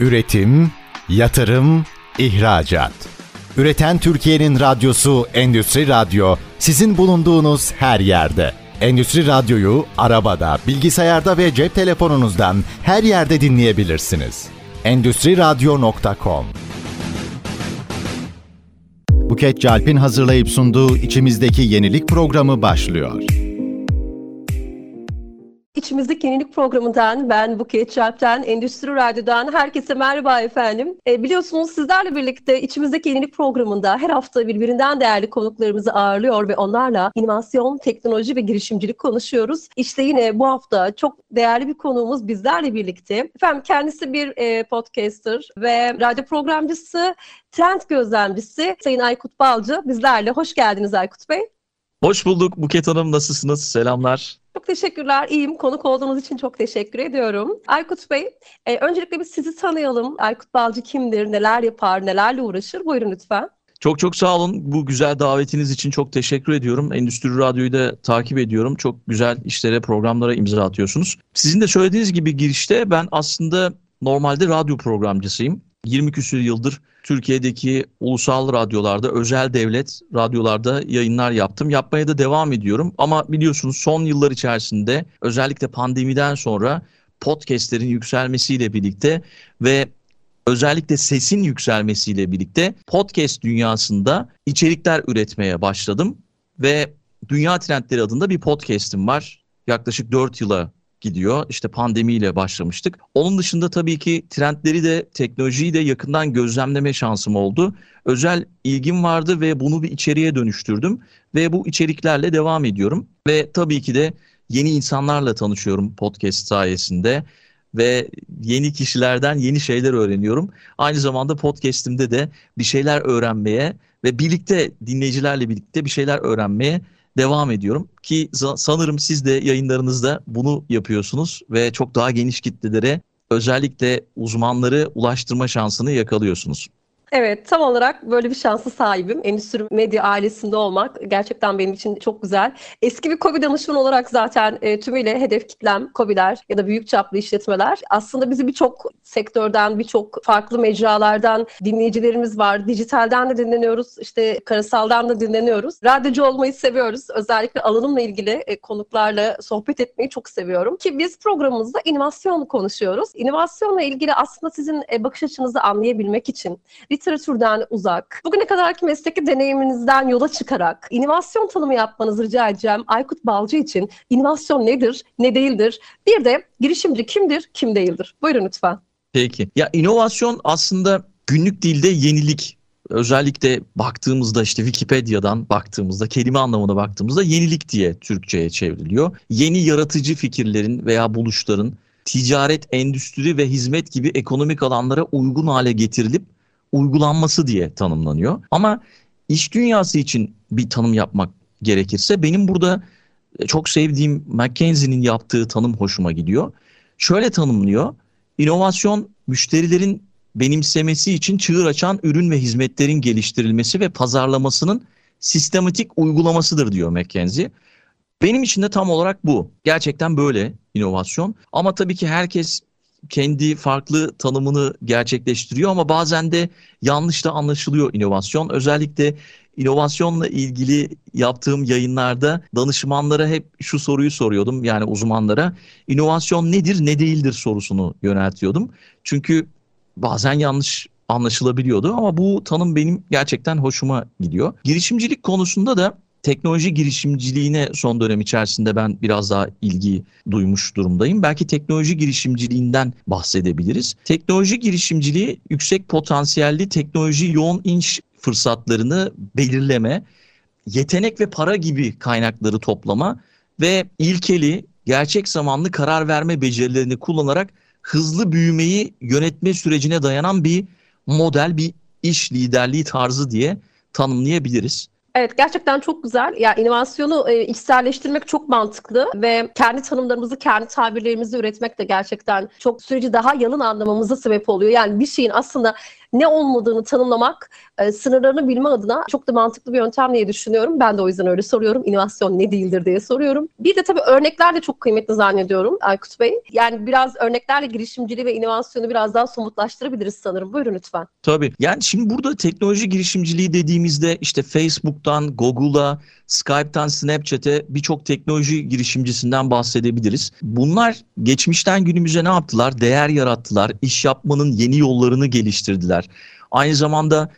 Üretim, yatırım, ihracat. Üreten Türkiye'nin radyosu Endüstri Radyo sizin bulunduğunuz her yerde. Endüstri Radyo'yu arabada, bilgisayarda ve cep telefonunuzdan her yerde dinleyebilirsiniz. Endüstri Radyo.com Buket Calp'in hazırlayıp sunduğu içimizdeki yenilik programı başlıyor. İçimizdeki Yenilik Programı'ndan ben Buket Çarp'tan Endüstri Radyo'dan herkese merhaba efendim. E, biliyorsunuz sizlerle birlikte İçimizdeki Yenilik Programı'nda her hafta birbirinden değerli konuklarımızı ağırlıyor ve onlarla inovasyon, teknoloji ve girişimcilik konuşuyoruz. İşte yine bu hafta çok değerli bir konuğumuz bizlerle birlikte. Efendim kendisi bir e, podcaster ve radyo programcısı, trend gözlemcisi Sayın Aykut Balcı bizlerle. Hoş geldiniz Aykut Bey. Hoş bulduk Buket Hanım. Nasılsınız? Selamlar. Çok teşekkürler. İyiyim. Konuk olduğunuz için çok teşekkür ediyorum. Aykut Bey, e, öncelikle bir sizi tanıyalım. Aykut Balcı kimdir? Neler yapar? Nelerle uğraşır? Buyurun lütfen. Çok çok sağ olun. Bu güzel davetiniz için çok teşekkür ediyorum. Endüstri Radyo'yu da takip ediyorum. Çok güzel işlere, programlara imza atıyorsunuz. Sizin de söylediğiniz gibi girişte ben aslında normalde radyo programcısıyım. 20 küsur yıldır Türkiye'deki ulusal radyolarda, özel devlet radyolarda yayınlar yaptım. Yapmaya da devam ediyorum. Ama biliyorsunuz son yıllar içerisinde özellikle pandemiden sonra podcastlerin yükselmesiyle birlikte ve özellikle sesin yükselmesiyle birlikte podcast dünyasında içerikler üretmeye başladım ve Dünya Trendleri adında bir podcast'im var. Yaklaşık 4 yıla gidiyor. İşte pandemiyle başlamıştık. Onun dışında tabii ki trendleri de teknolojiyi de yakından gözlemleme şansım oldu. Özel ilgim vardı ve bunu bir içeriğe dönüştürdüm ve bu içeriklerle devam ediyorum. Ve tabii ki de yeni insanlarla tanışıyorum podcast sayesinde ve yeni kişilerden yeni şeyler öğreniyorum. Aynı zamanda podcast'imde de bir şeyler öğrenmeye ve birlikte dinleyicilerle birlikte bir şeyler öğrenmeye devam ediyorum ki sanırım siz de yayınlarınızda bunu yapıyorsunuz ve çok daha geniş kitlelere özellikle uzmanları ulaştırma şansını yakalıyorsunuz. Evet, tam olarak böyle bir şansı sahibim. Endüstri medya ailesinde olmak gerçekten benim için çok güzel. Eski bir COBİ danışman olarak zaten e, tümüyle hedef kitlem COBİ'ler ya da büyük çaplı işletmeler. Aslında bizi birçok sektörden, birçok farklı mecralardan dinleyicilerimiz var. Dijitalden de dinleniyoruz, işte karasaldan da dinleniyoruz. Radyocu olmayı seviyoruz. Özellikle alanımla ilgili e, konuklarla sohbet etmeyi çok seviyorum. Ki biz programımızda inovasyon konuşuyoruz. İnovasyonla ilgili aslında sizin e, bakış açınızı anlayabilmek için literatürden uzak, bugüne kadarki mesleki deneyiminizden yola çıkarak inovasyon tanımı yapmanızı rica edeceğim Aykut Balcı için. İnovasyon nedir, ne değildir? Bir de girişimci kimdir, kim değildir? Buyurun lütfen. Peki. Ya inovasyon aslında günlük dilde yenilik özellikle baktığımızda işte Wikipedia'dan baktığımızda kelime anlamına baktığımızda yenilik diye Türkçe'ye çevriliyor. Yeni yaratıcı fikirlerin veya buluşların ticaret, endüstri ve hizmet gibi ekonomik alanlara uygun hale getirilip uygulanması diye tanımlanıyor. Ama iş dünyası için bir tanım yapmak gerekirse benim burada e, çok sevdiğim McKinsey'nin yaptığı tanım hoşuma gidiyor. Şöyle tanımlıyor. İnovasyon müşterilerin benimsemesi için çığır açan ürün ve hizmetlerin geliştirilmesi ve pazarlamasının sistematik uygulamasıdır diyor McKinsey. Benim için de tam olarak bu. Gerçekten böyle inovasyon. Ama tabii ki herkes kendi farklı tanımını gerçekleştiriyor ama bazen de yanlış da anlaşılıyor inovasyon. Özellikle inovasyonla ilgili yaptığım yayınlarda danışmanlara hep şu soruyu soruyordum yani uzmanlara. İnovasyon nedir ne değildir sorusunu yöneltiyordum. Çünkü bazen yanlış anlaşılabiliyordu ama bu tanım benim gerçekten hoşuma gidiyor. Girişimcilik konusunda da teknoloji girişimciliğine son dönem içerisinde ben biraz daha ilgi duymuş durumdayım. Belki teknoloji girişimciliğinden bahsedebiliriz. Teknoloji girişimciliği yüksek potansiyelli teknoloji yoğun inş fırsatlarını belirleme, yetenek ve para gibi kaynakları toplama ve ilkeli, gerçek zamanlı karar verme becerilerini kullanarak hızlı büyümeyi yönetme sürecine dayanan bir model, bir iş liderliği tarzı diye tanımlayabiliriz. Evet gerçekten çok güzel. Ya inovasyonu e, içselleştirmek çok mantıklı ve kendi tanımlarımızı, kendi tabirlerimizi üretmek de gerçekten çok süreci daha yalın anlamamıza sebep oluyor. Yani bir şeyin aslında ne olmadığını tanımlamak, e, sınırlarını bilme adına çok da mantıklı bir yöntem diye düşünüyorum. Ben de o yüzden öyle soruyorum. İnovasyon ne değildir diye soruyorum. Bir de tabii örnekler de çok kıymetli zannediyorum Aykut Bey. Yani biraz örneklerle girişimciliği ve inovasyonu biraz daha somutlaştırabiliriz sanırım. Buyurun lütfen. Tabii. Yani şimdi burada teknoloji girişimciliği dediğimizde işte Facebook'tan, Google'a, Skype'tan, Snapchat'e birçok teknoloji girişimcisinden bahsedebiliriz. Bunlar geçmişten günümüze ne yaptılar? Değer yarattılar. iş yapmanın yeni yollarını geliştirdiler. Aynı zamanda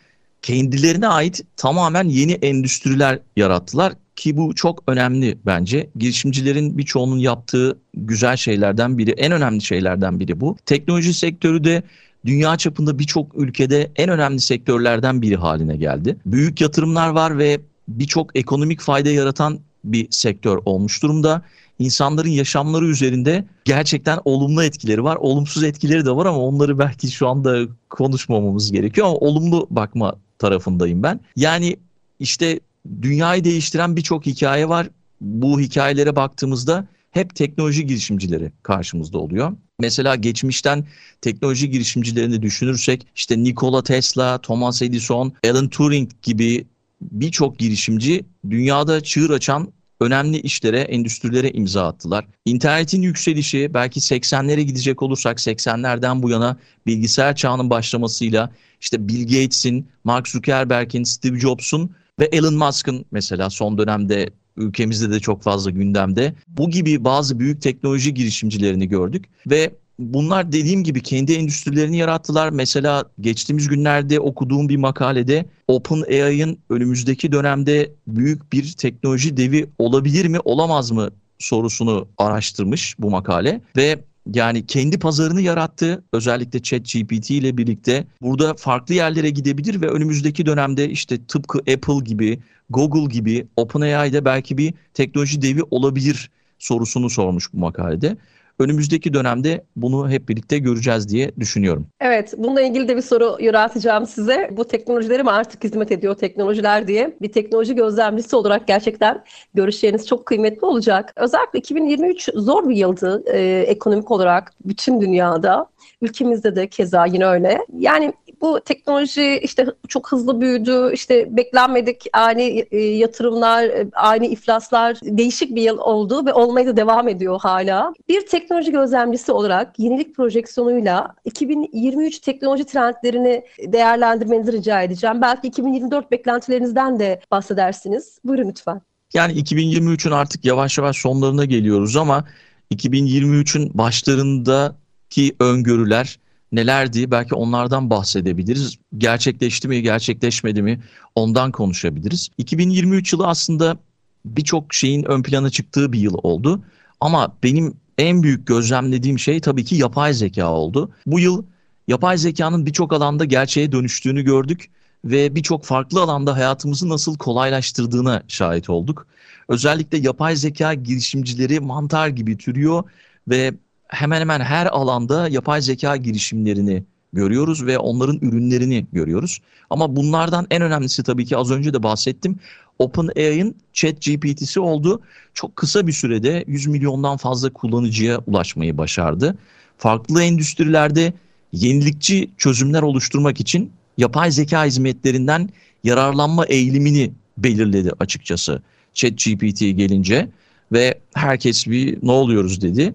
kendilerine ait tamamen yeni endüstriler yarattılar ki bu çok önemli bence. Girişimcilerin birçoğunun yaptığı güzel şeylerden biri, en önemli şeylerden biri bu. Teknoloji sektörü de dünya çapında birçok ülkede en önemli sektörlerden biri haline geldi. Büyük yatırımlar var ve birçok ekonomik fayda yaratan bir sektör olmuş durumda. İnsanların yaşamları üzerinde gerçekten olumlu etkileri var. Olumsuz etkileri de var ama onları belki şu anda konuşmamamız gerekiyor ama olumlu bakma tarafındayım ben. Yani işte dünyayı değiştiren birçok hikaye var. Bu hikayelere baktığımızda hep teknoloji girişimcileri karşımızda oluyor. Mesela geçmişten teknoloji girişimcilerini düşünürsek işte Nikola Tesla, Thomas Edison, Alan Turing gibi birçok girişimci dünyada çığır açan önemli işlere, endüstrilere imza attılar. İnternetin yükselişi belki 80'lere gidecek olursak 80'lerden bu yana bilgisayar çağının başlamasıyla işte Bill Gates'in, Mark Zuckerberg'in, Steve Jobs'un ve Elon Musk'ın mesela son dönemde ülkemizde de çok fazla gündemde. Bu gibi bazı büyük teknoloji girişimcilerini gördük ve bunlar dediğim gibi kendi endüstrilerini yarattılar. Mesela geçtiğimiz günlerde okuduğum bir makalede OpenAI'ın önümüzdeki dönemde büyük bir teknoloji devi olabilir mi, olamaz mı sorusunu araştırmış bu makale ve yani kendi pazarını yarattı. Özellikle ChatGPT ile birlikte burada farklı yerlere gidebilir ve önümüzdeki dönemde işte tıpkı Apple gibi, Google gibi OpenAI'de belki bir teknoloji devi olabilir sorusunu sormuş bu makalede önümüzdeki dönemde bunu hep birlikte göreceğiz diye düşünüyorum. Evet, bununla ilgili de bir soru yönelteceğim size. Bu teknolojilere mi artık hizmet ediyor teknolojiler diye bir teknoloji gözlemcisi olarak gerçekten görüşleriniz çok kıymetli olacak. Özellikle 2023 zor bir yıldı e, ekonomik olarak bütün dünyada. Ülkemizde de keza yine öyle. Yani bu teknoloji işte çok hızlı büyüdü. İşte beklenmedik ani e, yatırımlar, e, ani iflaslar değişik bir yıl oldu ve olmaya da devam ediyor hala. Bir teknoloji gözlemcisi olarak yenilik projeksiyonuyla 2023 teknoloji trendlerini değerlendirmenizi rica edeceğim. Belki 2024 beklentilerinizden de bahsedersiniz. Buyurun lütfen. Yani 2023'ün artık yavaş yavaş sonlarına geliyoruz ama 2023'ün başlarındaki öngörüler nelerdi? Belki onlardan bahsedebiliriz. Gerçekleşti mi, gerçekleşmedi mi? Ondan konuşabiliriz. 2023 yılı aslında birçok şeyin ön plana çıktığı bir yıl oldu. Ama benim en büyük gözlemlediğim şey tabii ki yapay zeka oldu. Bu yıl yapay zekanın birçok alanda gerçeğe dönüştüğünü gördük ve birçok farklı alanda hayatımızı nasıl kolaylaştırdığına şahit olduk. Özellikle yapay zeka girişimcileri mantar gibi türüyor ve hemen hemen her alanda yapay zeka girişimlerini görüyoruz ve onların ürünlerini görüyoruz. Ama bunlardan en önemlisi tabii ki az önce de bahsettim. OpenAI'ın ChatGPT'si oldu. Çok kısa bir sürede 100 milyondan fazla kullanıcıya ulaşmayı başardı. Farklı endüstrilerde yenilikçi çözümler oluşturmak için yapay zeka hizmetlerinden yararlanma eğilimini belirledi açıkçası. ChatGPT gelince ve herkes bir ne oluyoruz dedi.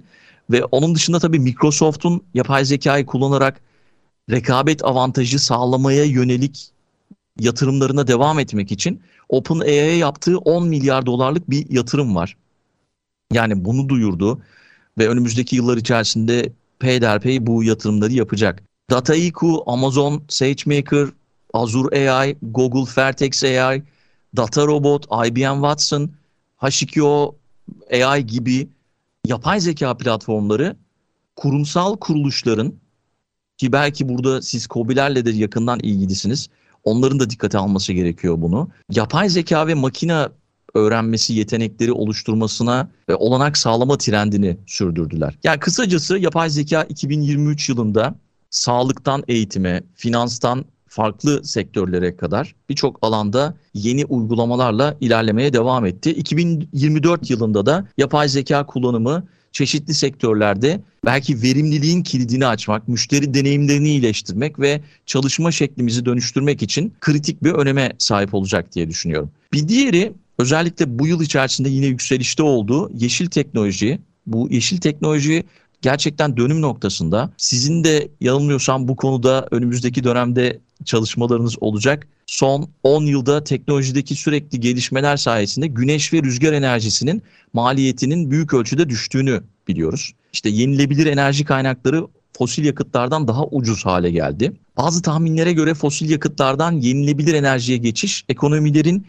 Ve onun dışında tabii Microsoft'un yapay zekayı kullanarak rekabet avantajı sağlamaya yönelik yatırımlarına devam etmek için OpenAI'ye yaptığı 10 milyar dolarlık bir yatırım var. Yani bunu duyurdu ve önümüzdeki yıllar içerisinde peyderpey bu yatırımları yapacak. Dataiku, Amazon SageMaker, Azure AI, Google Vertex AI, Data Robot, IBM Watson, H2O AI gibi yapay zeka platformları kurumsal kuruluşların ki belki burada siz COBİ'lerle de yakından ilgilisiniz. Onların da dikkate alması gerekiyor bunu. Yapay zeka ve makine öğrenmesi yetenekleri oluşturmasına ve olanak sağlama trendini sürdürdüler. Yani kısacası yapay zeka 2023 yılında sağlıktan eğitime, finanstan farklı sektörlere kadar birçok alanda yeni uygulamalarla ilerlemeye devam etti. 2024 yılında da yapay zeka kullanımı çeşitli sektörlerde belki verimliliğin kilidini açmak, müşteri deneyimlerini iyileştirmek ve çalışma şeklimizi dönüştürmek için kritik bir öneme sahip olacak diye düşünüyorum. Bir diğeri özellikle bu yıl içerisinde yine yükselişte olduğu yeşil teknoloji. Bu yeşil teknoloji gerçekten dönüm noktasında. Sizin de yanılmıyorsam bu konuda önümüzdeki dönemde çalışmalarınız olacak. Son 10 yılda teknolojideki sürekli gelişmeler sayesinde güneş ve rüzgar enerjisinin maliyetinin büyük ölçüde düştüğünü biliyoruz. İşte yenilebilir enerji kaynakları fosil yakıtlardan daha ucuz hale geldi. Bazı tahminlere göre fosil yakıtlardan yenilebilir enerjiye geçiş ekonomilerin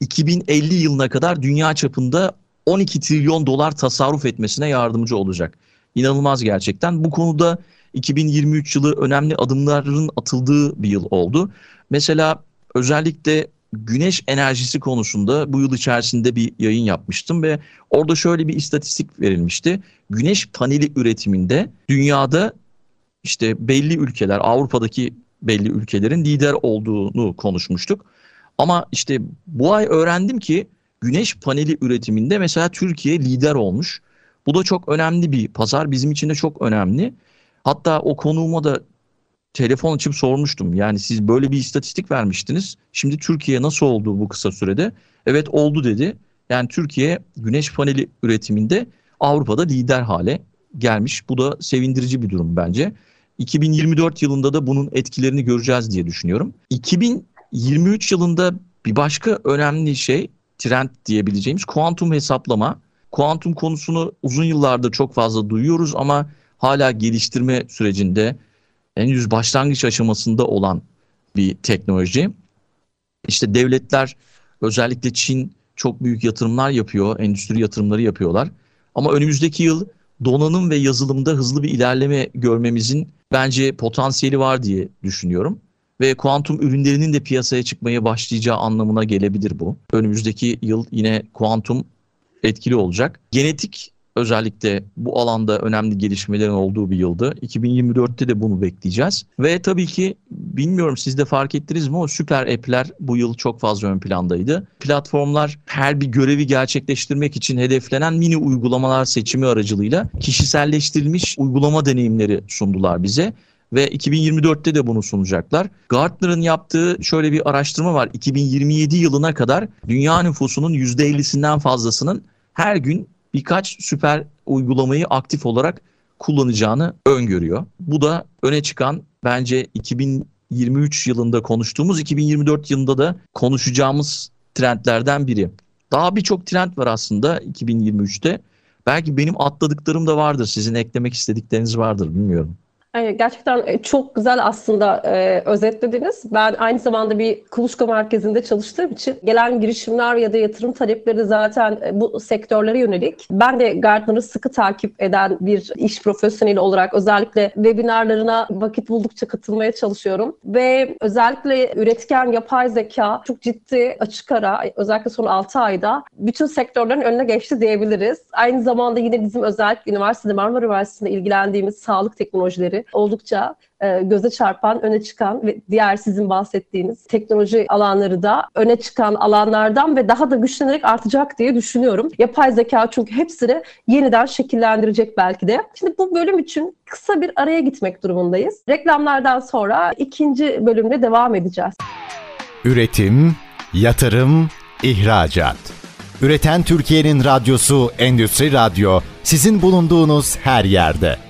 2050 yılına kadar dünya çapında 12 trilyon dolar tasarruf etmesine yardımcı olacak. İnanılmaz gerçekten. Bu konuda 2023 yılı önemli adımların atıldığı bir yıl oldu. Mesela özellikle güneş enerjisi konusunda bu yıl içerisinde bir yayın yapmıştım ve orada şöyle bir istatistik verilmişti. Güneş paneli üretiminde dünyada işte belli ülkeler Avrupa'daki belli ülkelerin lider olduğunu konuşmuştuk. Ama işte bu ay öğrendim ki güneş paneli üretiminde mesela Türkiye lider olmuş. Bu da çok önemli bir pazar. Bizim için de çok önemli. Hatta o konuğuma da telefon açıp sormuştum. Yani siz böyle bir istatistik vermiştiniz. Şimdi Türkiye nasıl oldu bu kısa sürede? Evet oldu dedi. Yani Türkiye güneş paneli üretiminde Avrupa'da lider hale gelmiş. Bu da sevindirici bir durum bence. 2024 yılında da bunun etkilerini göreceğiz diye düşünüyorum. 2023 yılında bir başka önemli şey trend diyebileceğimiz kuantum hesaplama. Kuantum konusunu uzun yıllardır çok fazla duyuyoruz ama hala geliştirme sürecinde henüz başlangıç aşamasında olan bir teknoloji. İşte devletler özellikle Çin çok büyük yatırımlar yapıyor, endüstri yatırımları yapıyorlar. Ama önümüzdeki yıl donanım ve yazılımda hızlı bir ilerleme görmemizin bence potansiyeli var diye düşünüyorum. Ve kuantum ürünlerinin de piyasaya çıkmaya başlayacağı anlamına gelebilir bu. Önümüzdeki yıl yine kuantum etkili olacak. Genetik özellikle bu alanda önemli gelişmelerin olduğu bir yıldı. 2024'te de bunu bekleyeceğiz. Ve tabii ki bilmiyorum siz de fark ettiniz mi o süper app'ler bu yıl çok fazla ön plandaydı. Platformlar her bir görevi gerçekleştirmek için hedeflenen mini uygulamalar seçimi aracılığıyla kişiselleştirilmiş uygulama deneyimleri sundular bize ve 2024'te de bunu sunacaklar. Gartner'ın yaptığı şöyle bir araştırma var. 2027 yılına kadar dünya nüfusunun %50'sinden fazlasının her gün birkaç süper uygulamayı aktif olarak kullanacağını öngörüyor. Bu da öne çıkan bence 2023 yılında konuştuğumuz 2024 yılında da konuşacağımız trendlerden biri. Daha birçok trend var aslında 2023'te. Belki benim atladıklarım da vardır. Sizin eklemek istedikleriniz vardır bilmiyorum. Gerçekten e, çok güzel aslında e, özetlediniz. Ben aynı zamanda bir kuluçka merkezinde çalıştığım için gelen girişimler ya da yatırım talepleri zaten e, bu sektörlere yönelik. Ben de Gartner'ı sıkı takip eden bir iş profesyoneli olarak özellikle webinarlarına vakit buldukça katılmaya çalışıyorum. Ve özellikle üretken yapay zeka çok ciddi açık ara özellikle son 6 ayda bütün sektörlerin önüne geçti diyebiliriz. Aynı zamanda yine bizim özellikle üniversitede Marmara Üniversitesi'nde ilgilendiğimiz sağlık teknolojileri oldukça e, göze çarpan, öne çıkan ve diğer sizin bahsettiğiniz teknoloji alanları da öne çıkan alanlardan ve daha da güçlenerek artacak diye düşünüyorum. Yapay zeka çünkü hepsini yeniden şekillendirecek belki de. Şimdi bu bölüm için kısa bir araya gitmek durumundayız. Reklamlardan sonra ikinci bölümde devam edeceğiz. Üretim, yatırım, ihracat. Üreten Türkiye'nin radyosu Endüstri Radyo sizin bulunduğunuz her yerde.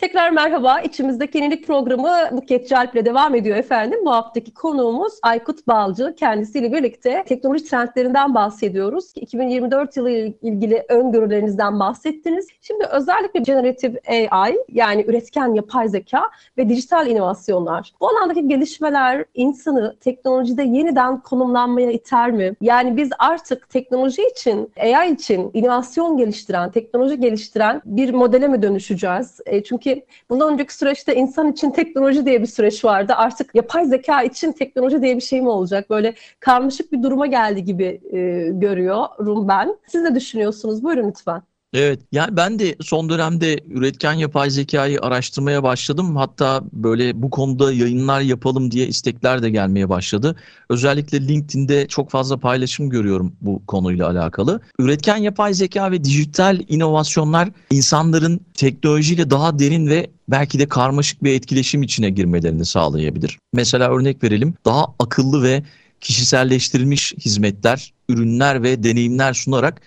Tekrar merhaba. İçimizdeki yenilik programı Buket Calp ile devam ediyor efendim. Bu haftaki konuğumuz Aykut Balcı. Kendisiyle birlikte teknoloji trendlerinden bahsediyoruz. 2024 yılı ilgili öngörülerinizden bahsettiniz. Şimdi özellikle generative AI yani üretken yapay zeka ve dijital inovasyonlar. Bu alandaki gelişmeler insanı teknolojide yeniden konumlanmaya iter mi? Yani biz artık teknoloji için, AI için inovasyon geliştiren, teknoloji geliştiren bir modele mi dönüşeceğiz? E, çünkü ki bundan önceki süreçte insan için teknoloji diye bir süreç vardı. Artık yapay zeka için teknoloji diye bir şey mi olacak? Böyle karmaşık bir duruma geldi gibi e, görüyorum ben. Siz ne düşünüyorsunuz? Buyurun lütfen. Evet yani ben de son dönemde üretken yapay zekayı araştırmaya başladım. Hatta böyle bu konuda yayınlar yapalım diye istekler de gelmeye başladı. Özellikle LinkedIn'de çok fazla paylaşım görüyorum bu konuyla alakalı. Üretken yapay zeka ve dijital inovasyonlar insanların teknolojiyle daha derin ve belki de karmaşık bir etkileşim içine girmelerini sağlayabilir. Mesela örnek verelim daha akıllı ve kişiselleştirilmiş hizmetler, ürünler ve deneyimler sunarak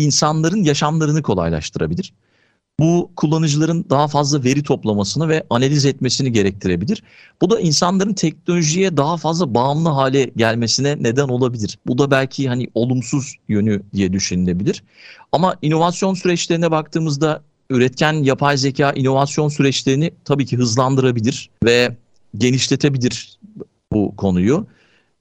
insanların yaşamlarını kolaylaştırabilir. Bu kullanıcıların daha fazla veri toplamasını ve analiz etmesini gerektirebilir. Bu da insanların teknolojiye daha fazla bağımlı hale gelmesine neden olabilir. Bu da belki hani olumsuz yönü diye düşünülebilir. Ama inovasyon süreçlerine baktığımızda üretken yapay zeka inovasyon süreçlerini tabii ki hızlandırabilir ve genişletebilir bu konuyu.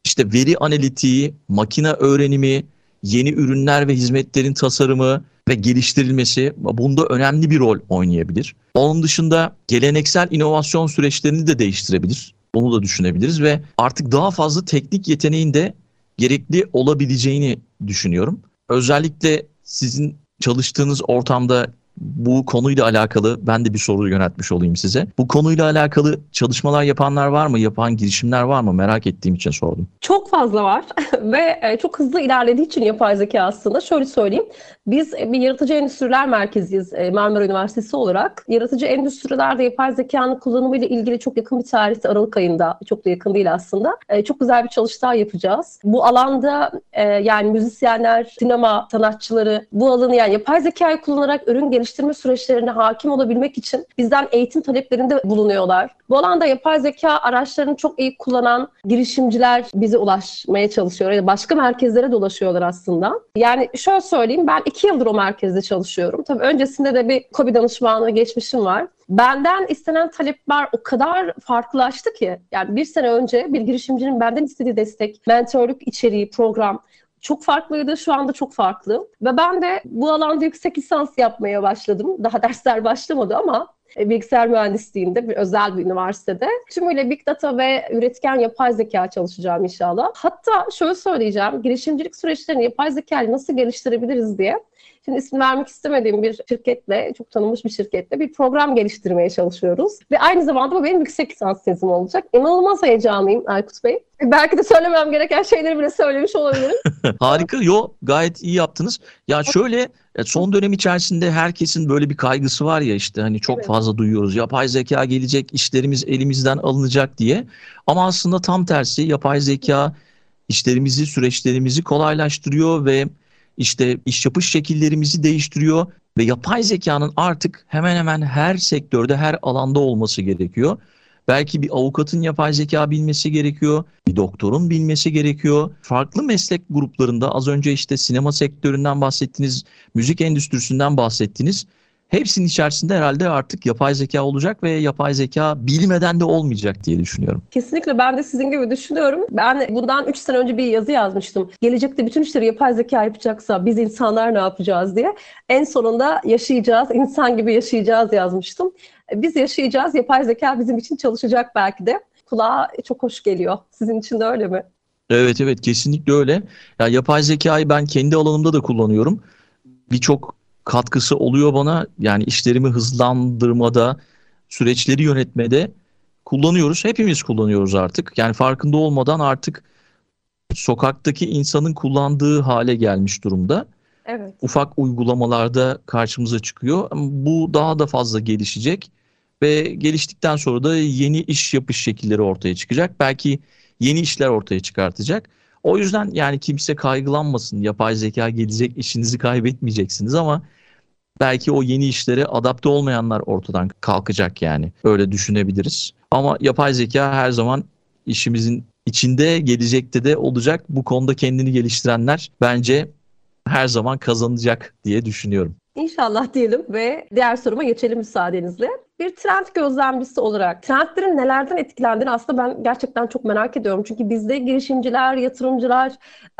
İşte veri analitiği, makine öğrenimi, yeni ürünler ve hizmetlerin tasarımı ve geliştirilmesi bunda önemli bir rol oynayabilir. Onun dışında geleneksel inovasyon süreçlerini de değiştirebilir. Bunu da düşünebiliriz ve artık daha fazla teknik yeteneğin de gerekli olabileceğini düşünüyorum. Özellikle sizin çalıştığınız ortamda bu konuyla alakalı ben de bir soru yöneltmiş olayım size. Bu konuyla alakalı çalışmalar yapanlar var mı? Yapan girişimler var mı? Merak ettiğim için sordum. Çok fazla var ve e, çok hızlı ilerlediği için yapay zeka aslında şöyle söyleyeyim. Biz bir yaratıcı endüstriler merkeziyiz e, Marmara Üniversitesi olarak. Yaratıcı endüstrilerde yapay zekanın kullanımı ile ilgili çok yakın bir tarihte Aralık ayında çok da yakın değil aslında. E, çok güzel bir çalıştay yapacağız. Bu alanda yani müzisyenler, sinema sanatçıları bu alanı yani yapay zekayı kullanarak ürün geliş geliştirme süreçlerine hakim olabilmek için bizden eğitim taleplerinde bulunuyorlar. Bu alanda yapay zeka araçlarını çok iyi kullanan girişimciler bize ulaşmaya çalışıyor. Yani başka merkezlere dolaşıyorlar aslında. Yani şöyle söyleyeyim ben iki yıldır o merkezde çalışıyorum. Tabii öncesinde de bir COBİ danışmanlığı geçmişim var. Benden istenen talepler o kadar farklılaştı ki. Yani bir sene önce bir girişimcinin benden istediği destek, mentorluk içeriği, program çok farklıydı. Şu anda çok farklı. Ve ben de bu alanda yüksek lisans yapmaya başladım. Daha dersler başlamadı ama e, bilgisayar mühendisliğinde bir özel bir üniversitede. Tümüyle Big Data ve üretken yapay zeka çalışacağım inşallah. Hatta şöyle söyleyeceğim, girişimcilik süreçlerini yapay zeka nasıl geliştirebiliriz diye Şimdi isim vermek istemediğim bir şirketle, çok tanınmış bir şirketle bir program geliştirmeye çalışıyoruz. Ve aynı zamanda bu benim yüksek lisans tezim olacak. İnanılmaz heyecanlıyım Aykut Bey. Belki de söylemem gereken şeyleri bile söylemiş olabilirim. Harika. Yo gayet iyi yaptınız. Ya şöyle e, son dönem içerisinde herkesin böyle bir kaygısı var ya işte hani çok evet. fazla duyuyoruz. Yapay zeka gelecek, işlerimiz elimizden alınacak diye. Ama aslında tam tersi yapay zeka işlerimizi, süreçlerimizi kolaylaştırıyor ve işte iş yapış şekillerimizi değiştiriyor ve yapay zekanın artık hemen hemen her sektörde, her alanda olması gerekiyor. Belki bir avukatın yapay zeka bilmesi gerekiyor, bir doktorun bilmesi gerekiyor. Farklı meslek gruplarında az önce işte sinema sektöründen bahsettiniz, müzik endüstrisinden bahsettiniz. Hepsinin içerisinde herhalde artık yapay zeka olacak ve yapay zeka bilmeden de olmayacak diye düşünüyorum. Kesinlikle ben de sizin gibi düşünüyorum. Ben bundan 3 sene önce bir yazı yazmıştım. Gelecekte bütün işleri yapay zeka yapacaksa biz insanlar ne yapacağız diye. En sonunda yaşayacağız, insan gibi yaşayacağız yazmıştım. Biz yaşayacağız, yapay zeka bizim için çalışacak belki de. Kulağa çok hoş geliyor. Sizin için de öyle mi? Evet evet kesinlikle öyle. Ya yapay zekayı ben kendi alanımda da kullanıyorum. Birçok katkısı oluyor bana. Yani işlerimi hızlandırmada, süreçleri yönetmede kullanıyoruz. Hepimiz kullanıyoruz artık. Yani farkında olmadan artık sokaktaki insanın kullandığı hale gelmiş durumda. Evet. Ufak uygulamalarda karşımıza çıkıyor. Bu daha da fazla gelişecek ve geliştikten sonra da yeni iş yapış şekilleri ortaya çıkacak. Belki yeni işler ortaya çıkartacak. O yüzden yani kimse kaygılanmasın. Yapay zeka gelecek, işinizi kaybetmeyeceksiniz ama belki o yeni işlere adapte olmayanlar ortadan kalkacak yani. Öyle düşünebiliriz. Ama yapay zeka her zaman işimizin içinde gelecekte de olacak. Bu konuda kendini geliştirenler bence her zaman kazanacak diye düşünüyorum. İnşallah diyelim ve diğer soruma geçelim müsaadenizle. Bir trend gözlemcisi olarak trendlerin nelerden etkilendiğini aslında ben gerçekten çok merak ediyorum. Çünkü bizde girişimciler, yatırımcılar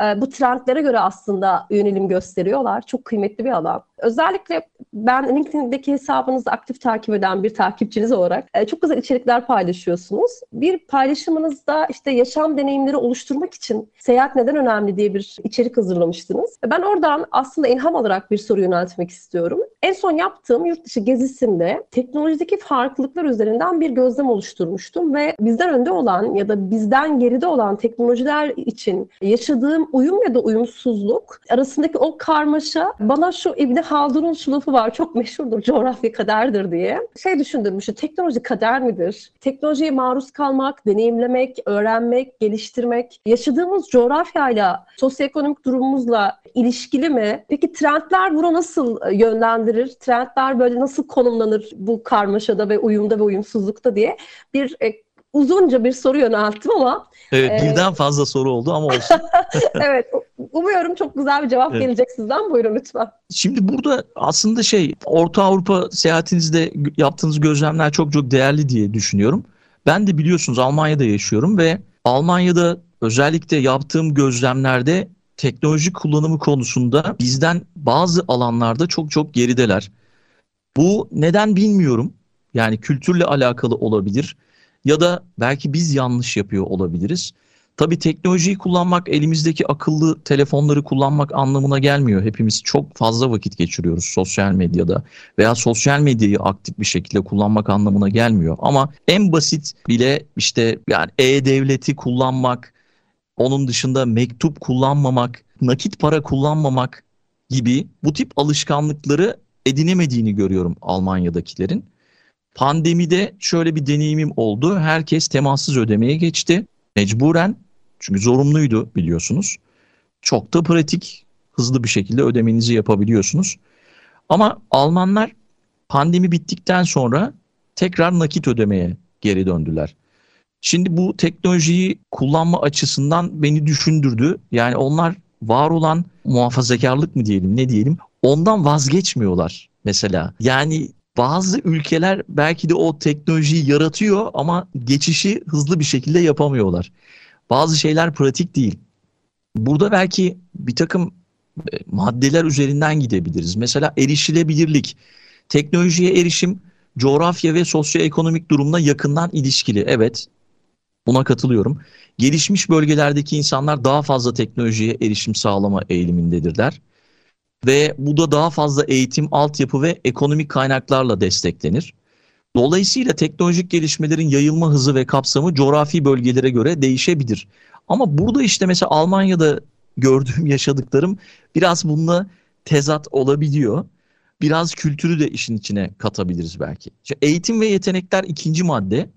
e, bu trendlere göre aslında yönelim gösteriyorlar. Çok kıymetli bir alan. Özellikle ben LinkedIn'deki hesabınızı aktif takip eden bir takipçiniz olarak e, çok güzel içerikler paylaşıyorsunuz. Bir paylaşımınızda işte yaşam deneyimleri oluşturmak için seyahat neden önemli diye bir içerik hazırlamıştınız. Ben oradan aslında ilham olarak bir soru yöneltmek istiyorum. En son yaptığım yurt dışı gezisinde teknolojideki farklılıklar üzerinden bir gözlem oluşturmuştum ve bizden önde olan ya da bizden geride olan teknolojiler için yaşadığım uyum ya da uyumsuzluk arasındaki o karmaşa bana şu İbni Haldun'un şu lafı var çok meşhurdur coğrafya kaderdir diye. Şey düşündürmüştü teknoloji kader midir? Teknolojiye maruz kalmak, deneyimlemek, öğrenmek, geliştirmek yaşadığımız coğrafyayla, sosyoekonomik durumumuzla ilişkili mi? Peki trendler bunu nasıl yönlendirir? Trendler böyle nasıl konumlanır bu karmaşada ve uyumda ve uyumsuzlukta diye bir e, uzunca bir soru yönelttim ama. Evet e, birden fazla soru oldu ama olsun. evet umuyorum çok güzel bir cevap evet. gelecek sizden buyurun lütfen. Şimdi burada aslında şey Orta Avrupa seyahatinizde yaptığınız gözlemler çok çok değerli diye düşünüyorum. Ben de biliyorsunuz Almanya'da yaşıyorum ve Almanya'da özellikle yaptığım gözlemlerde teknoloji kullanımı konusunda bizden bazı alanlarda çok çok gerideler. Bu neden bilmiyorum. Yani kültürle alakalı olabilir ya da belki biz yanlış yapıyor olabiliriz. Tabii teknolojiyi kullanmak, elimizdeki akıllı telefonları kullanmak anlamına gelmiyor. Hepimiz çok fazla vakit geçiriyoruz sosyal medyada veya sosyal medyayı aktif bir şekilde kullanmak anlamına gelmiyor. Ama en basit bile işte yani e-devleti kullanmak, onun dışında mektup kullanmamak, nakit para kullanmamak gibi bu tip alışkanlıkları edinemediğini görüyorum Almanya'dakilerin. Pandemide şöyle bir deneyimim oldu. Herkes temassız ödemeye geçti. Mecburen çünkü zorunluydu biliyorsunuz. Çok da pratik, hızlı bir şekilde ödemenizi yapabiliyorsunuz. Ama Almanlar pandemi bittikten sonra tekrar nakit ödemeye geri döndüler. Şimdi bu teknolojiyi kullanma açısından beni düşündürdü. Yani onlar var olan muhafazakarlık mı diyelim ne diyelim ondan vazgeçmiyorlar mesela. Yani bazı ülkeler belki de o teknolojiyi yaratıyor ama geçişi hızlı bir şekilde yapamıyorlar. Bazı şeyler pratik değil. Burada belki bir takım e, maddeler üzerinden gidebiliriz. Mesela erişilebilirlik, teknolojiye erişim coğrafya ve sosyoekonomik durumla yakından ilişkili. Evet, buna katılıyorum. Gelişmiş bölgelerdeki insanlar daha fazla teknolojiye erişim sağlama eğilimindedirler ve bu da daha fazla eğitim, altyapı ve ekonomik kaynaklarla desteklenir. Dolayısıyla teknolojik gelişmelerin yayılma hızı ve kapsamı coğrafi bölgelere göre değişebilir. Ama burada işte mesela Almanya'da gördüğüm yaşadıklarım biraz bununla tezat olabiliyor. Biraz kültürü de işin içine katabiliriz belki. İşte eğitim ve yetenekler ikinci madde.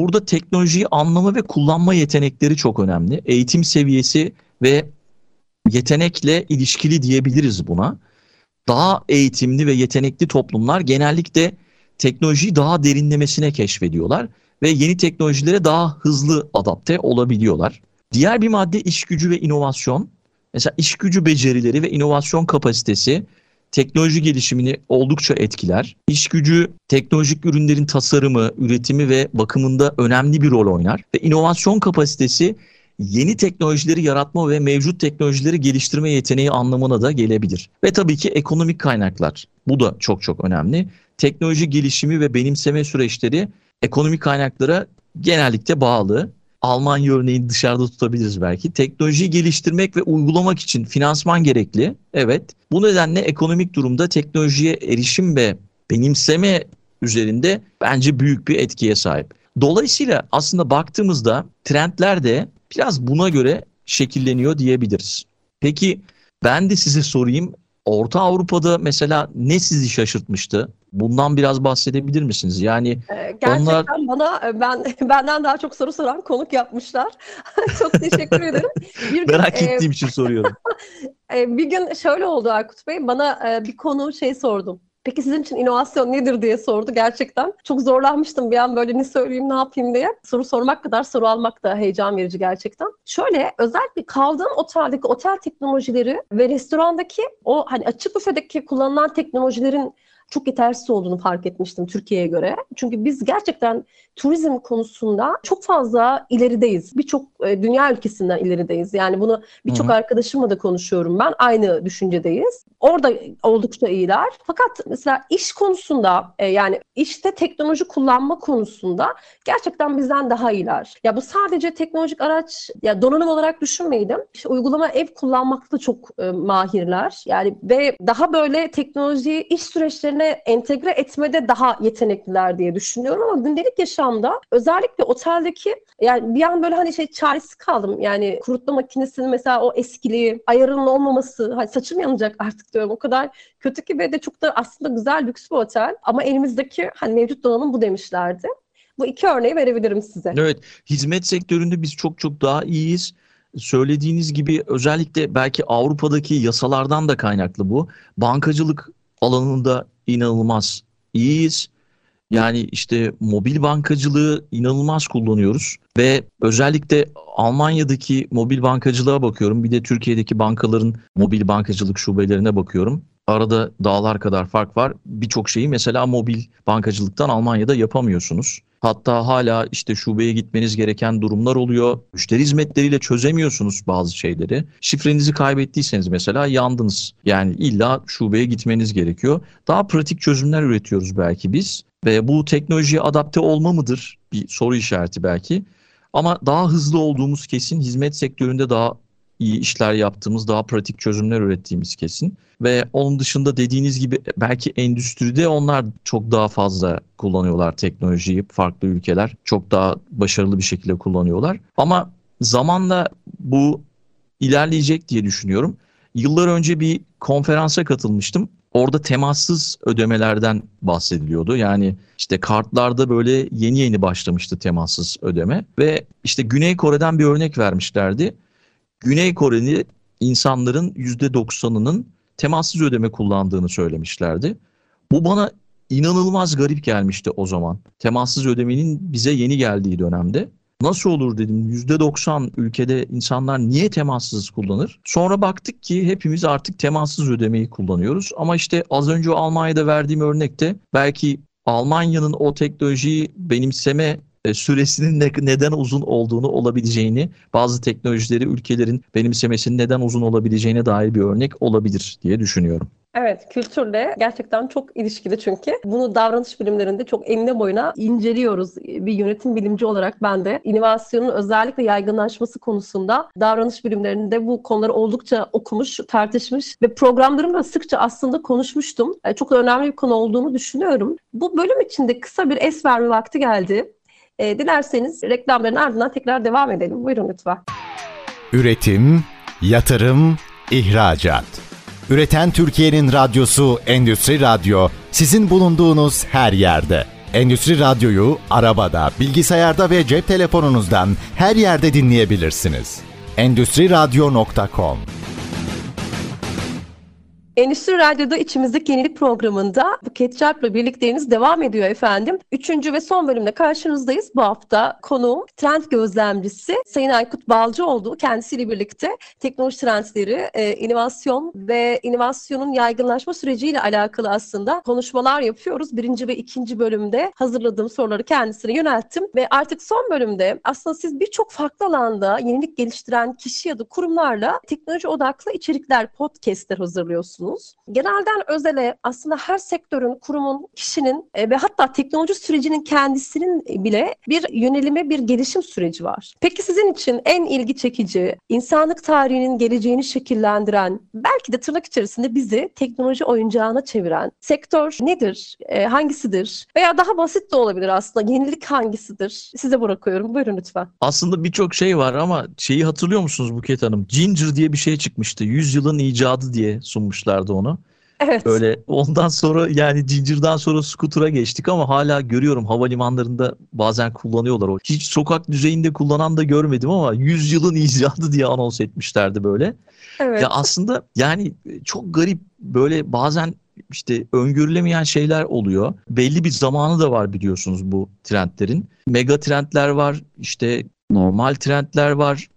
Burada teknolojiyi anlama ve kullanma yetenekleri çok önemli. Eğitim seviyesi ve yetenekle ilişkili diyebiliriz buna. Daha eğitimli ve yetenekli toplumlar genellikle teknolojiyi daha derinlemesine keşfediyorlar ve yeni teknolojilere daha hızlı adapte olabiliyorlar. Diğer bir madde iş gücü ve inovasyon. Mesela iş gücü becerileri ve inovasyon kapasitesi teknoloji gelişimini oldukça etkiler. İş gücü teknolojik ürünlerin tasarımı, üretimi ve bakımında önemli bir rol oynar ve inovasyon kapasitesi yeni teknolojileri yaratma ve mevcut teknolojileri geliştirme yeteneği anlamına da gelebilir. Ve tabii ki ekonomik kaynaklar. Bu da çok çok önemli. Teknoloji gelişimi ve benimseme süreçleri ekonomik kaynaklara genellikle bağlı. Almanya örneğini dışarıda tutabiliriz belki. Teknolojiyi geliştirmek ve uygulamak için finansman gerekli. Evet. Bu nedenle ekonomik durumda teknolojiye erişim ve benimseme üzerinde bence büyük bir etkiye sahip. Dolayısıyla aslında baktığımızda trendler de biraz buna göre şekilleniyor diyebiliriz. Peki ben de size sorayım. Orta Avrupa'da mesela ne sizi şaşırtmıştı? Bundan biraz bahsedebilir misiniz? Yani ee, gerçekten onlar... bana e, ben benden daha çok soru soran konuk yapmışlar. çok teşekkür ederim. Bir gün, Merak ettiğim e... için soruyorum. E, bir gün şöyle oldu Aykut Bey. Bana e, bir konu şey sordum. Peki sizin için inovasyon nedir diye sordu gerçekten. Çok zorlanmıştım bir an böyle ne söyleyeyim ne yapayım diye. Soru sormak kadar soru almak da heyecan verici gerçekten. Şöyle özellikle kaldığım oteldeki otel teknolojileri ve restorandaki o hani açık büfedeki kullanılan teknolojilerin çok yetersiz olduğunu fark etmiştim Türkiye'ye göre. Çünkü biz gerçekten turizm konusunda çok fazla ilerideyiz. Birçok e, dünya ülkesinden ilerideyiz. Yani bunu birçok arkadaşımla da konuşuyorum ben. Aynı düşüncedeyiz. Orada oldukça iyiler. Fakat mesela iş konusunda e, yani işte teknoloji kullanma konusunda gerçekten bizden daha iyiler. Ya bu sadece teknolojik araç ya donanım olarak düşünmeydim. İşte uygulama ev kullanmakta çok e, mahirler. Yani ve daha böyle teknolojiyi iş süreçlerine entegre etmede daha yetenekliler diye düşünüyorum ama gündelik yaşamda özellikle oteldeki yani bir an böyle hani şey çaresiz kaldım. Yani kurutma makinesinin mesela o eskiliği, ayarının olmaması, hani saçım yanacak artık diyorum. O kadar kötü ki ve de çok da aslında güzel lüks bir otel ama elimizdeki hani mevcut donanım bu demişlerdi. Bu iki örneği verebilirim size. Evet, hizmet sektöründe biz çok çok daha iyiyiz. Söylediğiniz gibi özellikle belki Avrupa'daki yasalardan da kaynaklı bu. Bankacılık alanında inanılmaz iyiyiz. Yani işte mobil bankacılığı inanılmaz kullanıyoruz ve özellikle Almanya'daki mobil bankacılığa bakıyorum. Bir de Türkiye'deki bankaların mobil bankacılık şubelerine bakıyorum. Arada dağlar kadar fark var. Birçok şeyi mesela mobil bankacılıktan Almanya'da yapamıyorsunuz. Hatta hala işte şubeye gitmeniz gereken durumlar oluyor. Müşteri hizmetleriyle çözemiyorsunuz bazı şeyleri. Şifrenizi kaybettiyseniz mesela yandınız. Yani illa şubeye gitmeniz gerekiyor. Daha pratik çözümler üretiyoruz belki biz. Ve bu teknolojiye adapte olma mıdır? Bir soru işareti belki. Ama daha hızlı olduğumuz kesin. Hizmet sektöründe daha iyi işler yaptığımız, daha pratik çözümler ürettiğimiz kesin. Ve onun dışında dediğiniz gibi belki endüstride onlar çok daha fazla kullanıyorlar teknolojiyi. Farklı ülkeler çok daha başarılı bir şekilde kullanıyorlar. Ama zamanla bu ilerleyecek diye düşünüyorum. Yıllar önce bir konferansa katılmıştım. Orada temassız ödemelerden bahsediliyordu. Yani işte kartlarda böyle yeni yeni başlamıştı temassız ödeme ve işte Güney Kore'den bir örnek vermişlerdi. Güney Kore'li insanların %90'ının temassız ödeme kullandığını söylemişlerdi. Bu bana inanılmaz garip gelmişti o zaman. Temassız ödemenin bize yeni geldiği dönemde. Nasıl olur dedim %90 ülkede insanlar niye temassız kullanır? Sonra baktık ki hepimiz artık temassız ödemeyi kullanıyoruz. Ama işte az önce Almanya'da verdiğim örnekte belki Almanya'nın o teknolojiyi benimseme e, süresinin ne, neden uzun olduğunu olabileceğini, bazı teknolojileri ülkelerin benimsemesinin neden uzun olabileceğine dair bir örnek olabilir diye düşünüyorum. Evet, kültürle gerçekten çok ilişkili çünkü. Bunu davranış bilimlerinde çok enine boyuna inceliyoruz. Bir yönetim bilimci olarak ben de inovasyonun özellikle yaygınlaşması konusunda davranış bilimlerinde bu konuları oldukça okumuş, tartışmış ve programlarımda sıkça aslında konuşmuştum. E, çok önemli bir konu olduğunu düşünüyorum. Bu bölüm içinde kısa bir es verme vakti geldi. E, dilerseniz reklamların ardından tekrar devam edelim. Buyurun lütfen. Üretim, yatırım, ihracat. Üreten Türkiye'nin radyosu Endüstri Radyo sizin bulunduğunuz her yerde. Endüstri Radyo'yu arabada, bilgisayarda ve cep telefonunuzdan her yerde dinleyebilirsiniz. Endüstri Radyo.com Endüstri Radyo'da içimizdeki yenilik programında Buket Çarp'la birlikteyiniz devam ediyor efendim. Üçüncü ve son bölümde karşınızdayız. Bu hafta konuğum trend gözlemcisi Sayın Aykut Balcıoğlu. Kendisiyle birlikte teknoloji trendleri, e, inovasyon ve inovasyonun yaygınlaşma süreciyle alakalı aslında konuşmalar yapıyoruz. Birinci ve ikinci bölümde hazırladığım soruları kendisine yönelttim. Ve artık son bölümde aslında siz birçok farklı alanda yenilik geliştiren kişi ya da kurumlarla teknoloji odaklı içerikler, podcastler hazırlıyorsunuz biliyorsunuz. Genelden özele aslında her sektörün, kurumun, kişinin e, ve hatta teknoloji sürecinin kendisinin bile bir yönelime, bir gelişim süreci var. Peki sizin için en ilgi çekici, insanlık tarihinin geleceğini şekillendiren, belki de tırnak içerisinde bizi teknoloji oyuncağına çeviren sektör nedir? E, hangisidir? Veya daha basit de olabilir aslında. Yenilik hangisidir? Size bırakıyorum. Buyurun lütfen. Aslında birçok şey var ama şeyi hatırlıyor musunuz Buket Hanım? Ginger diye bir şey çıkmıştı. Yüzyılın icadı diye sunmuşlar yapmışlardı onu. Evet. Böyle ondan sonra yani Ginger'dan sonra Scooter'a geçtik ama hala görüyorum havalimanlarında bazen kullanıyorlar o. Hiç sokak düzeyinde kullanan da görmedim ama 100 yılın icadı diye anons etmişlerdi böyle. Evet. Ya aslında yani çok garip böyle bazen işte öngörülemeyen şeyler oluyor. Belli bir zamanı da var biliyorsunuz bu trendlerin. Mega trendler var, işte normal trendler var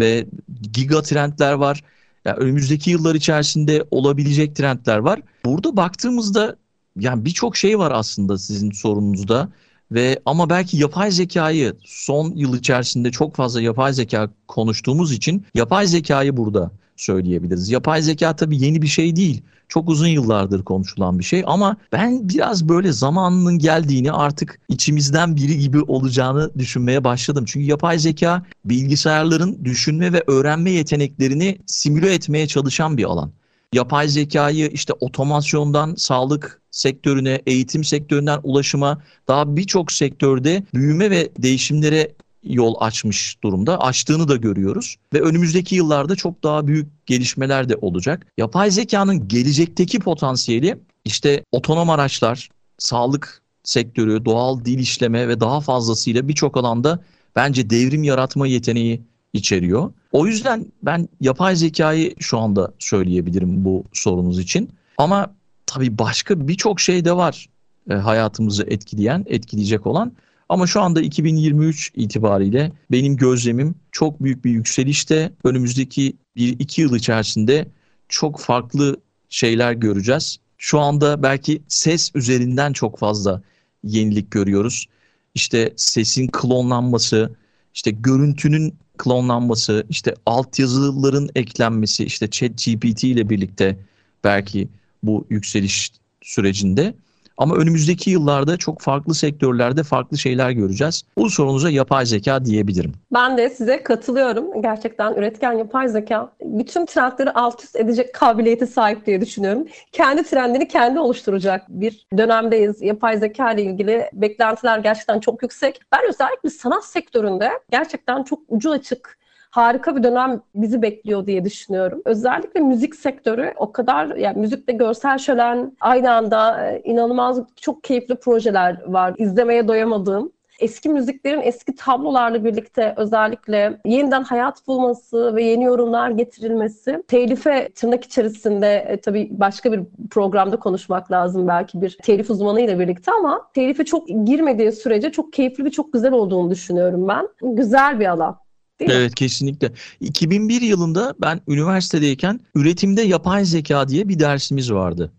ve giga trendler var. Yani önümüzdeki yıllar içerisinde olabilecek trendler var. Burada baktığımızda yani birçok şey var aslında sizin sorununuzda ve ama belki yapay zekayı son yıl içerisinde çok fazla yapay zeka konuştuğumuz için yapay zekayı burada söyleyebiliriz. Yapay zeka tabii yeni bir şey değil. Çok uzun yıllardır konuşulan bir şey ama ben biraz böyle zamanının geldiğini artık içimizden biri gibi olacağını düşünmeye başladım. Çünkü yapay zeka bilgisayarların düşünme ve öğrenme yeteneklerini simüle etmeye çalışan bir alan. Yapay zekayı işte otomasyondan sağlık sektörüne, eğitim sektöründen ulaşıma daha birçok sektörde büyüme ve değişimlere yol açmış durumda. Açtığını da görüyoruz ve önümüzdeki yıllarda çok daha büyük gelişmeler de olacak. Yapay zekanın gelecekteki potansiyeli işte otonom araçlar, sağlık sektörü, doğal dil işleme ve daha fazlasıyla birçok alanda bence devrim yaratma yeteneği içeriyor. O yüzden ben yapay zekayı şu anda söyleyebilirim bu sorunuz için. Ama tabii başka birçok şey de var e, hayatımızı etkileyen, etkileyecek olan. Ama şu anda 2023 itibariyle benim gözlemim çok büyük bir yükselişte önümüzdeki 1-2 yıl içerisinde çok farklı şeyler göreceğiz. Şu anda belki ses üzerinden çok fazla yenilik görüyoruz. İşte sesin klonlanması, işte görüntünün klonlanması, işte altyazıların eklenmesi, işte ChatGPT ile birlikte belki bu yükseliş sürecinde ama önümüzdeki yıllarda çok farklı sektörlerde farklı şeyler göreceğiz. Bu sorunuza yapay zeka diyebilirim. Ben de size katılıyorum. Gerçekten üretken yapay zeka bütün trendleri alt üst edecek kabiliyeti sahip diye düşünüyorum. Kendi trendini kendi oluşturacak bir dönemdeyiz. Yapay zeka ile ilgili beklentiler gerçekten çok yüksek. Ben özellikle sanat sektöründe gerçekten çok ucu açık harika bir dönem bizi bekliyor diye düşünüyorum. Özellikle müzik sektörü o kadar yani müzikte görsel şölen aynı anda e, inanılmaz çok keyifli projeler var. İzlemeye doyamadığım eski müziklerin eski tablolarla birlikte özellikle yeniden hayat bulması ve yeni yorumlar getirilmesi telife tırnak içerisinde e, tabii başka bir programda konuşmak lazım belki bir telif uzmanıyla birlikte ama telife çok girmediği sürece çok keyifli ve çok güzel olduğunu düşünüyorum ben. Güzel bir alan. Değil evet mi? kesinlikle. 2001 yılında ben üniversitedeyken üretimde yapay zeka diye bir dersimiz vardı.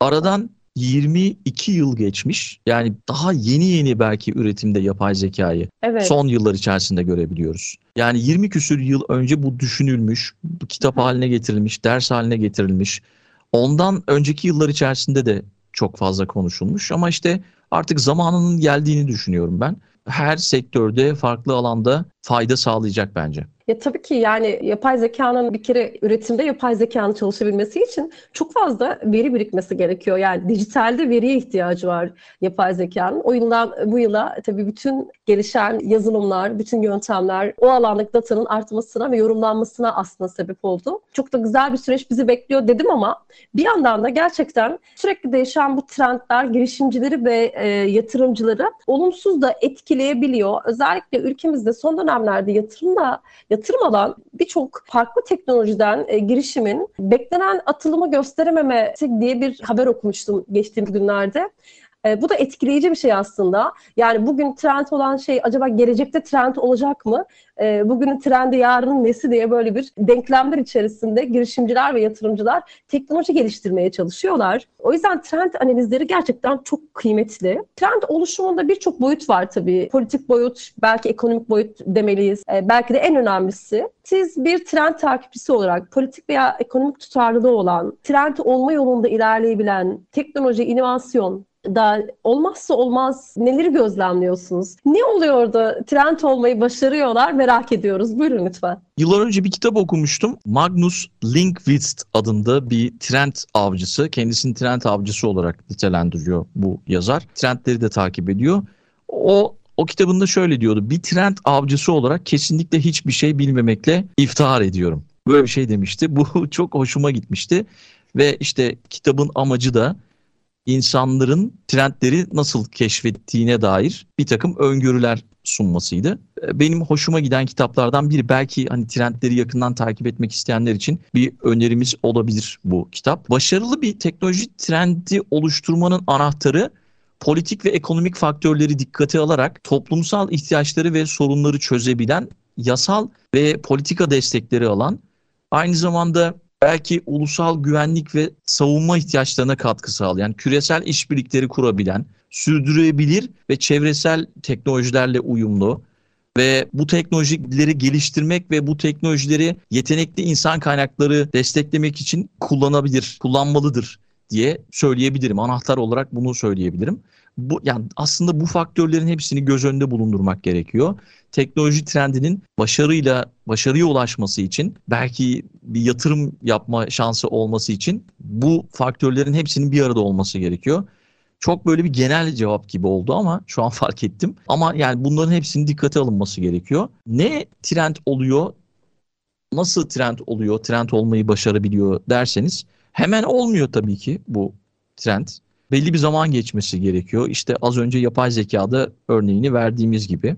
Aradan 22 yıl geçmiş. Yani daha yeni yeni belki üretimde yapay zekayı evet. son yıllar içerisinde görebiliyoruz. Yani 20 küsür yıl önce bu düşünülmüş, bu kitap haline getirilmiş, ders haline getirilmiş. Ondan önceki yıllar içerisinde de çok fazla konuşulmuş ama işte artık zamanının geldiğini düşünüyorum ben. Her sektörde, farklı alanda fayda sağlayacak bence. Ya tabii ki yani yapay zekanın bir kere üretimde yapay zekanın çalışabilmesi için çok fazla veri birikmesi gerekiyor. Yani dijitalde veriye ihtiyacı var yapay zekanın. O yıldan bu yıla tabii bütün gelişen yazılımlar, bütün yöntemler o alandaki datanın artmasına ve yorumlanmasına aslında sebep oldu. Çok da güzel bir süreç bizi bekliyor dedim ama bir yandan da gerçekten sürekli değişen bu trendler girişimcileri ve e, yatırımcıları olumsuz da etkileyebiliyor. Özellikle ülkemizde son dönemlerde yatırımla yatırım alan birçok farklı teknolojiden e, girişimin beklenen atılımı gösterememesi diye bir haber okumuştum geçtiğimiz günlerde. E, bu da etkileyici bir şey aslında. Yani bugün trend olan şey acaba gelecekte trend olacak mı? E, bugünün trendi yarının nesi diye böyle bir denklemler içerisinde girişimciler ve yatırımcılar teknoloji geliştirmeye çalışıyorlar. O yüzden trend analizleri gerçekten çok kıymetli. Trend oluşumunda birçok boyut var tabii. Politik boyut, belki ekonomik boyut demeliyiz. E, belki de en önemlisi. Siz bir trend takipçisi olarak politik veya ekonomik tutarlılığı olan, trend olma yolunda ilerleyebilen, teknoloji, inovasyon, da olmazsa olmaz neleri gözlemliyorsunuz? Ne oluyor da trend olmayı başarıyorlar merak ediyoruz. Buyurun lütfen. Yıllar önce bir kitap okumuştum. Magnus Linkvist adında bir trend avcısı. Kendisini trend avcısı olarak nitelendiriyor bu yazar. Trendleri de takip ediyor. O o kitabında şöyle diyordu. Bir trend avcısı olarak kesinlikle hiçbir şey bilmemekle iftihar ediyorum. Böyle bir şey demişti. Bu çok hoşuma gitmişti. Ve işte kitabın amacı da insanların trendleri nasıl keşfettiğine dair bir takım öngörüler sunmasıydı. Benim hoşuma giden kitaplardan biri belki hani trendleri yakından takip etmek isteyenler için bir önerimiz olabilir bu kitap. Başarılı bir teknoloji trendi oluşturmanın anahtarı politik ve ekonomik faktörleri dikkate alarak toplumsal ihtiyaçları ve sorunları çözebilen yasal ve politika destekleri alan aynı zamanda belki ulusal güvenlik ve savunma ihtiyaçlarına katkı sağlayan, küresel işbirlikleri kurabilen, sürdürülebilir ve çevresel teknolojilerle uyumlu ve bu teknolojileri geliştirmek ve bu teknolojileri yetenekli insan kaynakları desteklemek için kullanabilir, kullanmalıdır diye söyleyebilirim. Anahtar olarak bunu söyleyebilirim. Bu yani aslında bu faktörlerin hepsini göz önünde bulundurmak gerekiyor. Teknoloji trendinin başarıyla başarıya ulaşması için belki bir yatırım yapma şansı olması için bu faktörlerin hepsinin bir arada olması gerekiyor. Çok böyle bir genel cevap gibi oldu ama şu an fark ettim. Ama yani bunların hepsinin dikkate alınması gerekiyor. Ne trend oluyor? Nasıl trend oluyor? Trend olmayı başarabiliyor derseniz hemen olmuyor tabii ki bu trend. Belli bir zaman geçmesi gerekiyor. İşte az önce yapay zekada örneğini verdiğimiz gibi.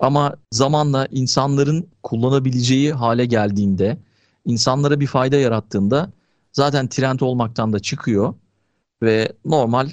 Ama zamanla insanların kullanabileceği hale geldiğinde, insanlara bir fayda yarattığında zaten trend olmaktan da çıkıyor ve normal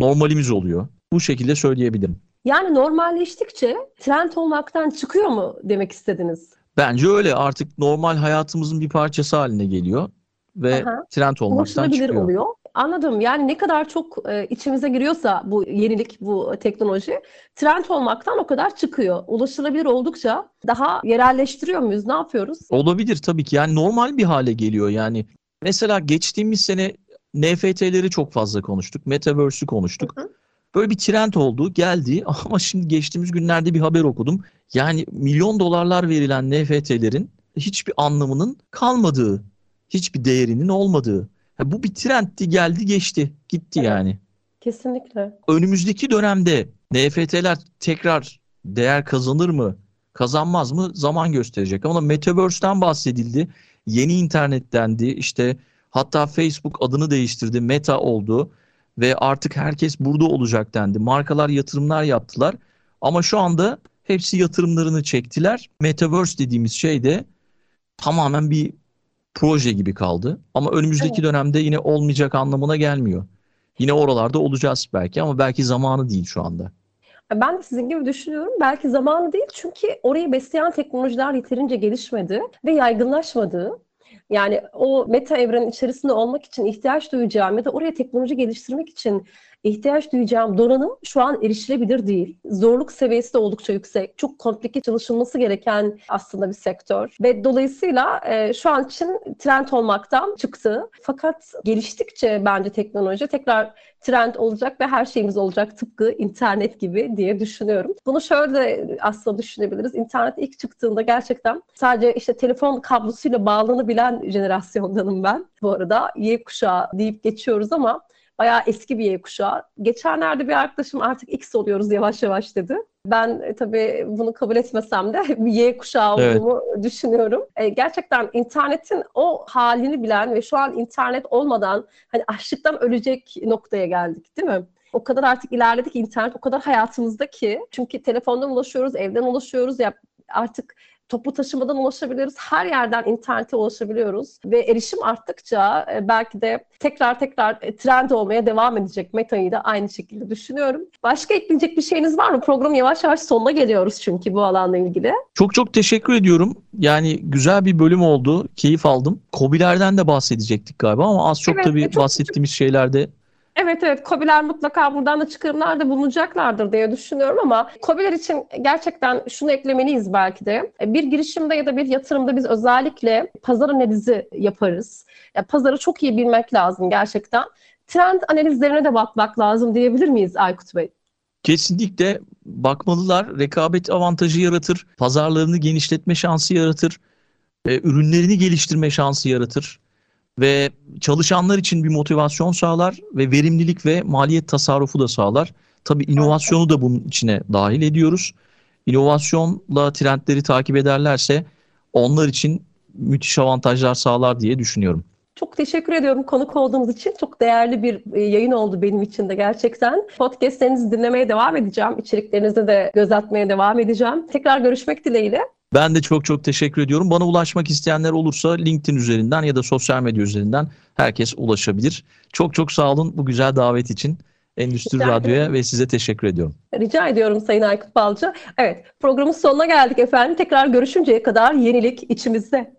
normalimiz oluyor. Bu şekilde söyleyebilirim. Yani normalleştikçe trend olmaktan çıkıyor mu demek istediniz? Bence öyle artık normal hayatımızın bir parçası haline geliyor ve Aha. trend olmaktan çıkıyor. oluyor. Anladım. Yani ne kadar çok e, içimize giriyorsa bu yenilik, bu teknoloji trend olmaktan o kadar çıkıyor. Ulaşılabilir oldukça daha yerelleştiriyor muyuz? Ne yapıyoruz? Olabilir tabii ki. Yani normal bir hale geliyor. Yani mesela geçtiğimiz sene NFT'leri çok fazla konuştuk. Metaverse'ü konuştuk. Hı hı. Böyle bir trend oldu, geldi ama şimdi geçtiğimiz günlerde bir haber okudum. Yani milyon dolarlar verilen NFT'lerin hiçbir anlamının kalmadığı, hiçbir değerinin olmadığı. Ha, bu bir trendti, geldi, geçti, gitti Evet. yani. Kesinlikle. Önümüzdeki dönemde NFT'ler tekrar değer kazanır mı, kazanmaz mı zaman gösterecek. Ama Metaverse'ten bahsedildi, yeni internet dendi, işte hatta Facebook adını değiştirdi, Meta oldu ve artık herkes burada olacak dendi. Markalar yatırımlar yaptılar ama şu anda hepsi yatırımlarını çektiler. Metaverse dediğimiz şey de tamamen bir proje gibi kaldı. Ama önümüzdeki dönemde yine olmayacak anlamına gelmiyor. Yine oralarda olacağız belki ama belki zamanı değil şu anda. Ben de sizin gibi düşünüyorum. Belki zamanı değil çünkü orayı besleyen teknolojiler yeterince gelişmedi ve yaygınlaşmadı. Yani o meta evrenin içerisinde olmak için ihtiyaç duyacağım ya da oraya teknoloji geliştirmek için ihtiyaç duyacağım donanım şu an erişilebilir değil. Zorluk seviyesi de oldukça yüksek. Çok komplike çalışılması gereken aslında bir sektör. Ve dolayısıyla e, şu an için trend olmaktan çıktı. Fakat geliştikçe bence teknoloji tekrar trend olacak ve her şeyimiz olacak tıpkı internet gibi diye düşünüyorum. Bunu şöyle de aslında düşünebiliriz. İnternet ilk çıktığında gerçekten sadece işte telefon kablosuyla bağlanabilen jenerasyondanım ben. Bu arada Y kuşağı deyip geçiyoruz ama bayağı eski bir Y kuşağı. Geçenlerde bir arkadaşım artık X oluyoruz yavaş yavaş dedi. Ben e, tabii bunu kabul etmesem de Y kuşağı Evet. olduğumu düşünüyorum. E, gerçekten internetin o halini bilen ve şu an internet olmadan hani açlıktan ölecek noktaya geldik değil mi? O kadar artık ilerledik internet o kadar hayatımızda ki. Çünkü telefondan ulaşıyoruz, evden ulaşıyoruz ya artık toplu taşımadan ulaşabiliyoruz. Her yerden internete ulaşabiliyoruz. Ve erişim arttıkça e, belki de tekrar tekrar e, trend olmaya devam edecek. Meta'yı da aynı şekilde düşünüyorum. Başka ekleyecek bir şeyiniz var mı? Program yavaş yavaş sonuna geliyoruz çünkü bu alanla ilgili. Çok çok teşekkür ediyorum. Yani güzel bir bölüm oldu. Keyif aldım. Kobilerden de bahsedecektik galiba ama az çok Evet, tabii çok bahsettiğimiz şeylerde Evet evet KOBİ'ler mutlaka buradan da çıkarımlar da bulunacaklardır diye düşünüyorum ama KOBİ'ler için gerçekten şunu eklemeliyiz belki de. E, Bir girişimde ya da bir yatırımda biz özellikle pazar analizi yaparız. Ya pazarı çok iyi bilmek lazım gerçekten. Trend analizlerine de bakmak lazım diyebilir miyiz Aykut Bey? Kesinlikle bakmalılar. Rekabet avantajı yaratır. Pazarlarını genişletme şansı yaratır. ürünlerini geliştirme şansı yaratır. Ve çalışanlar için bir motivasyon sağlar ve verimlilik ve maliyet tasarrufu da sağlar. Tabii inovasyonu da bunun içine dahil ediyoruz. İnovasyonla trendleri takip ederlerse onlar için müthiş avantajlar sağlar diye düşünüyorum. Çok teşekkür ediyorum konuk olduğunuz için. Çok değerli bir e, yayın oldu benim için de gerçekten. Podcastlerinizi dinlemeye devam edeceğim. İçeriklerinize de göz atmaya devam edeceğim. Tekrar görüşmek dileğiyle. Ben de çok çok teşekkür ediyorum. Bana ulaşmak isteyenler olursa LinkedIn üzerinden ya da sosyal medya üzerinden herkes ulaşabilir. Çok çok sağ olun bu güzel davet için. Endüstri Rica ederim. Radyo'ya ve size teşekkür ediyorum. Rica ediyorum Sayın Aykut Balcı. Evet, programın sonuna geldik efendim. Tekrar görüşünceye kadar yenilik içimizde.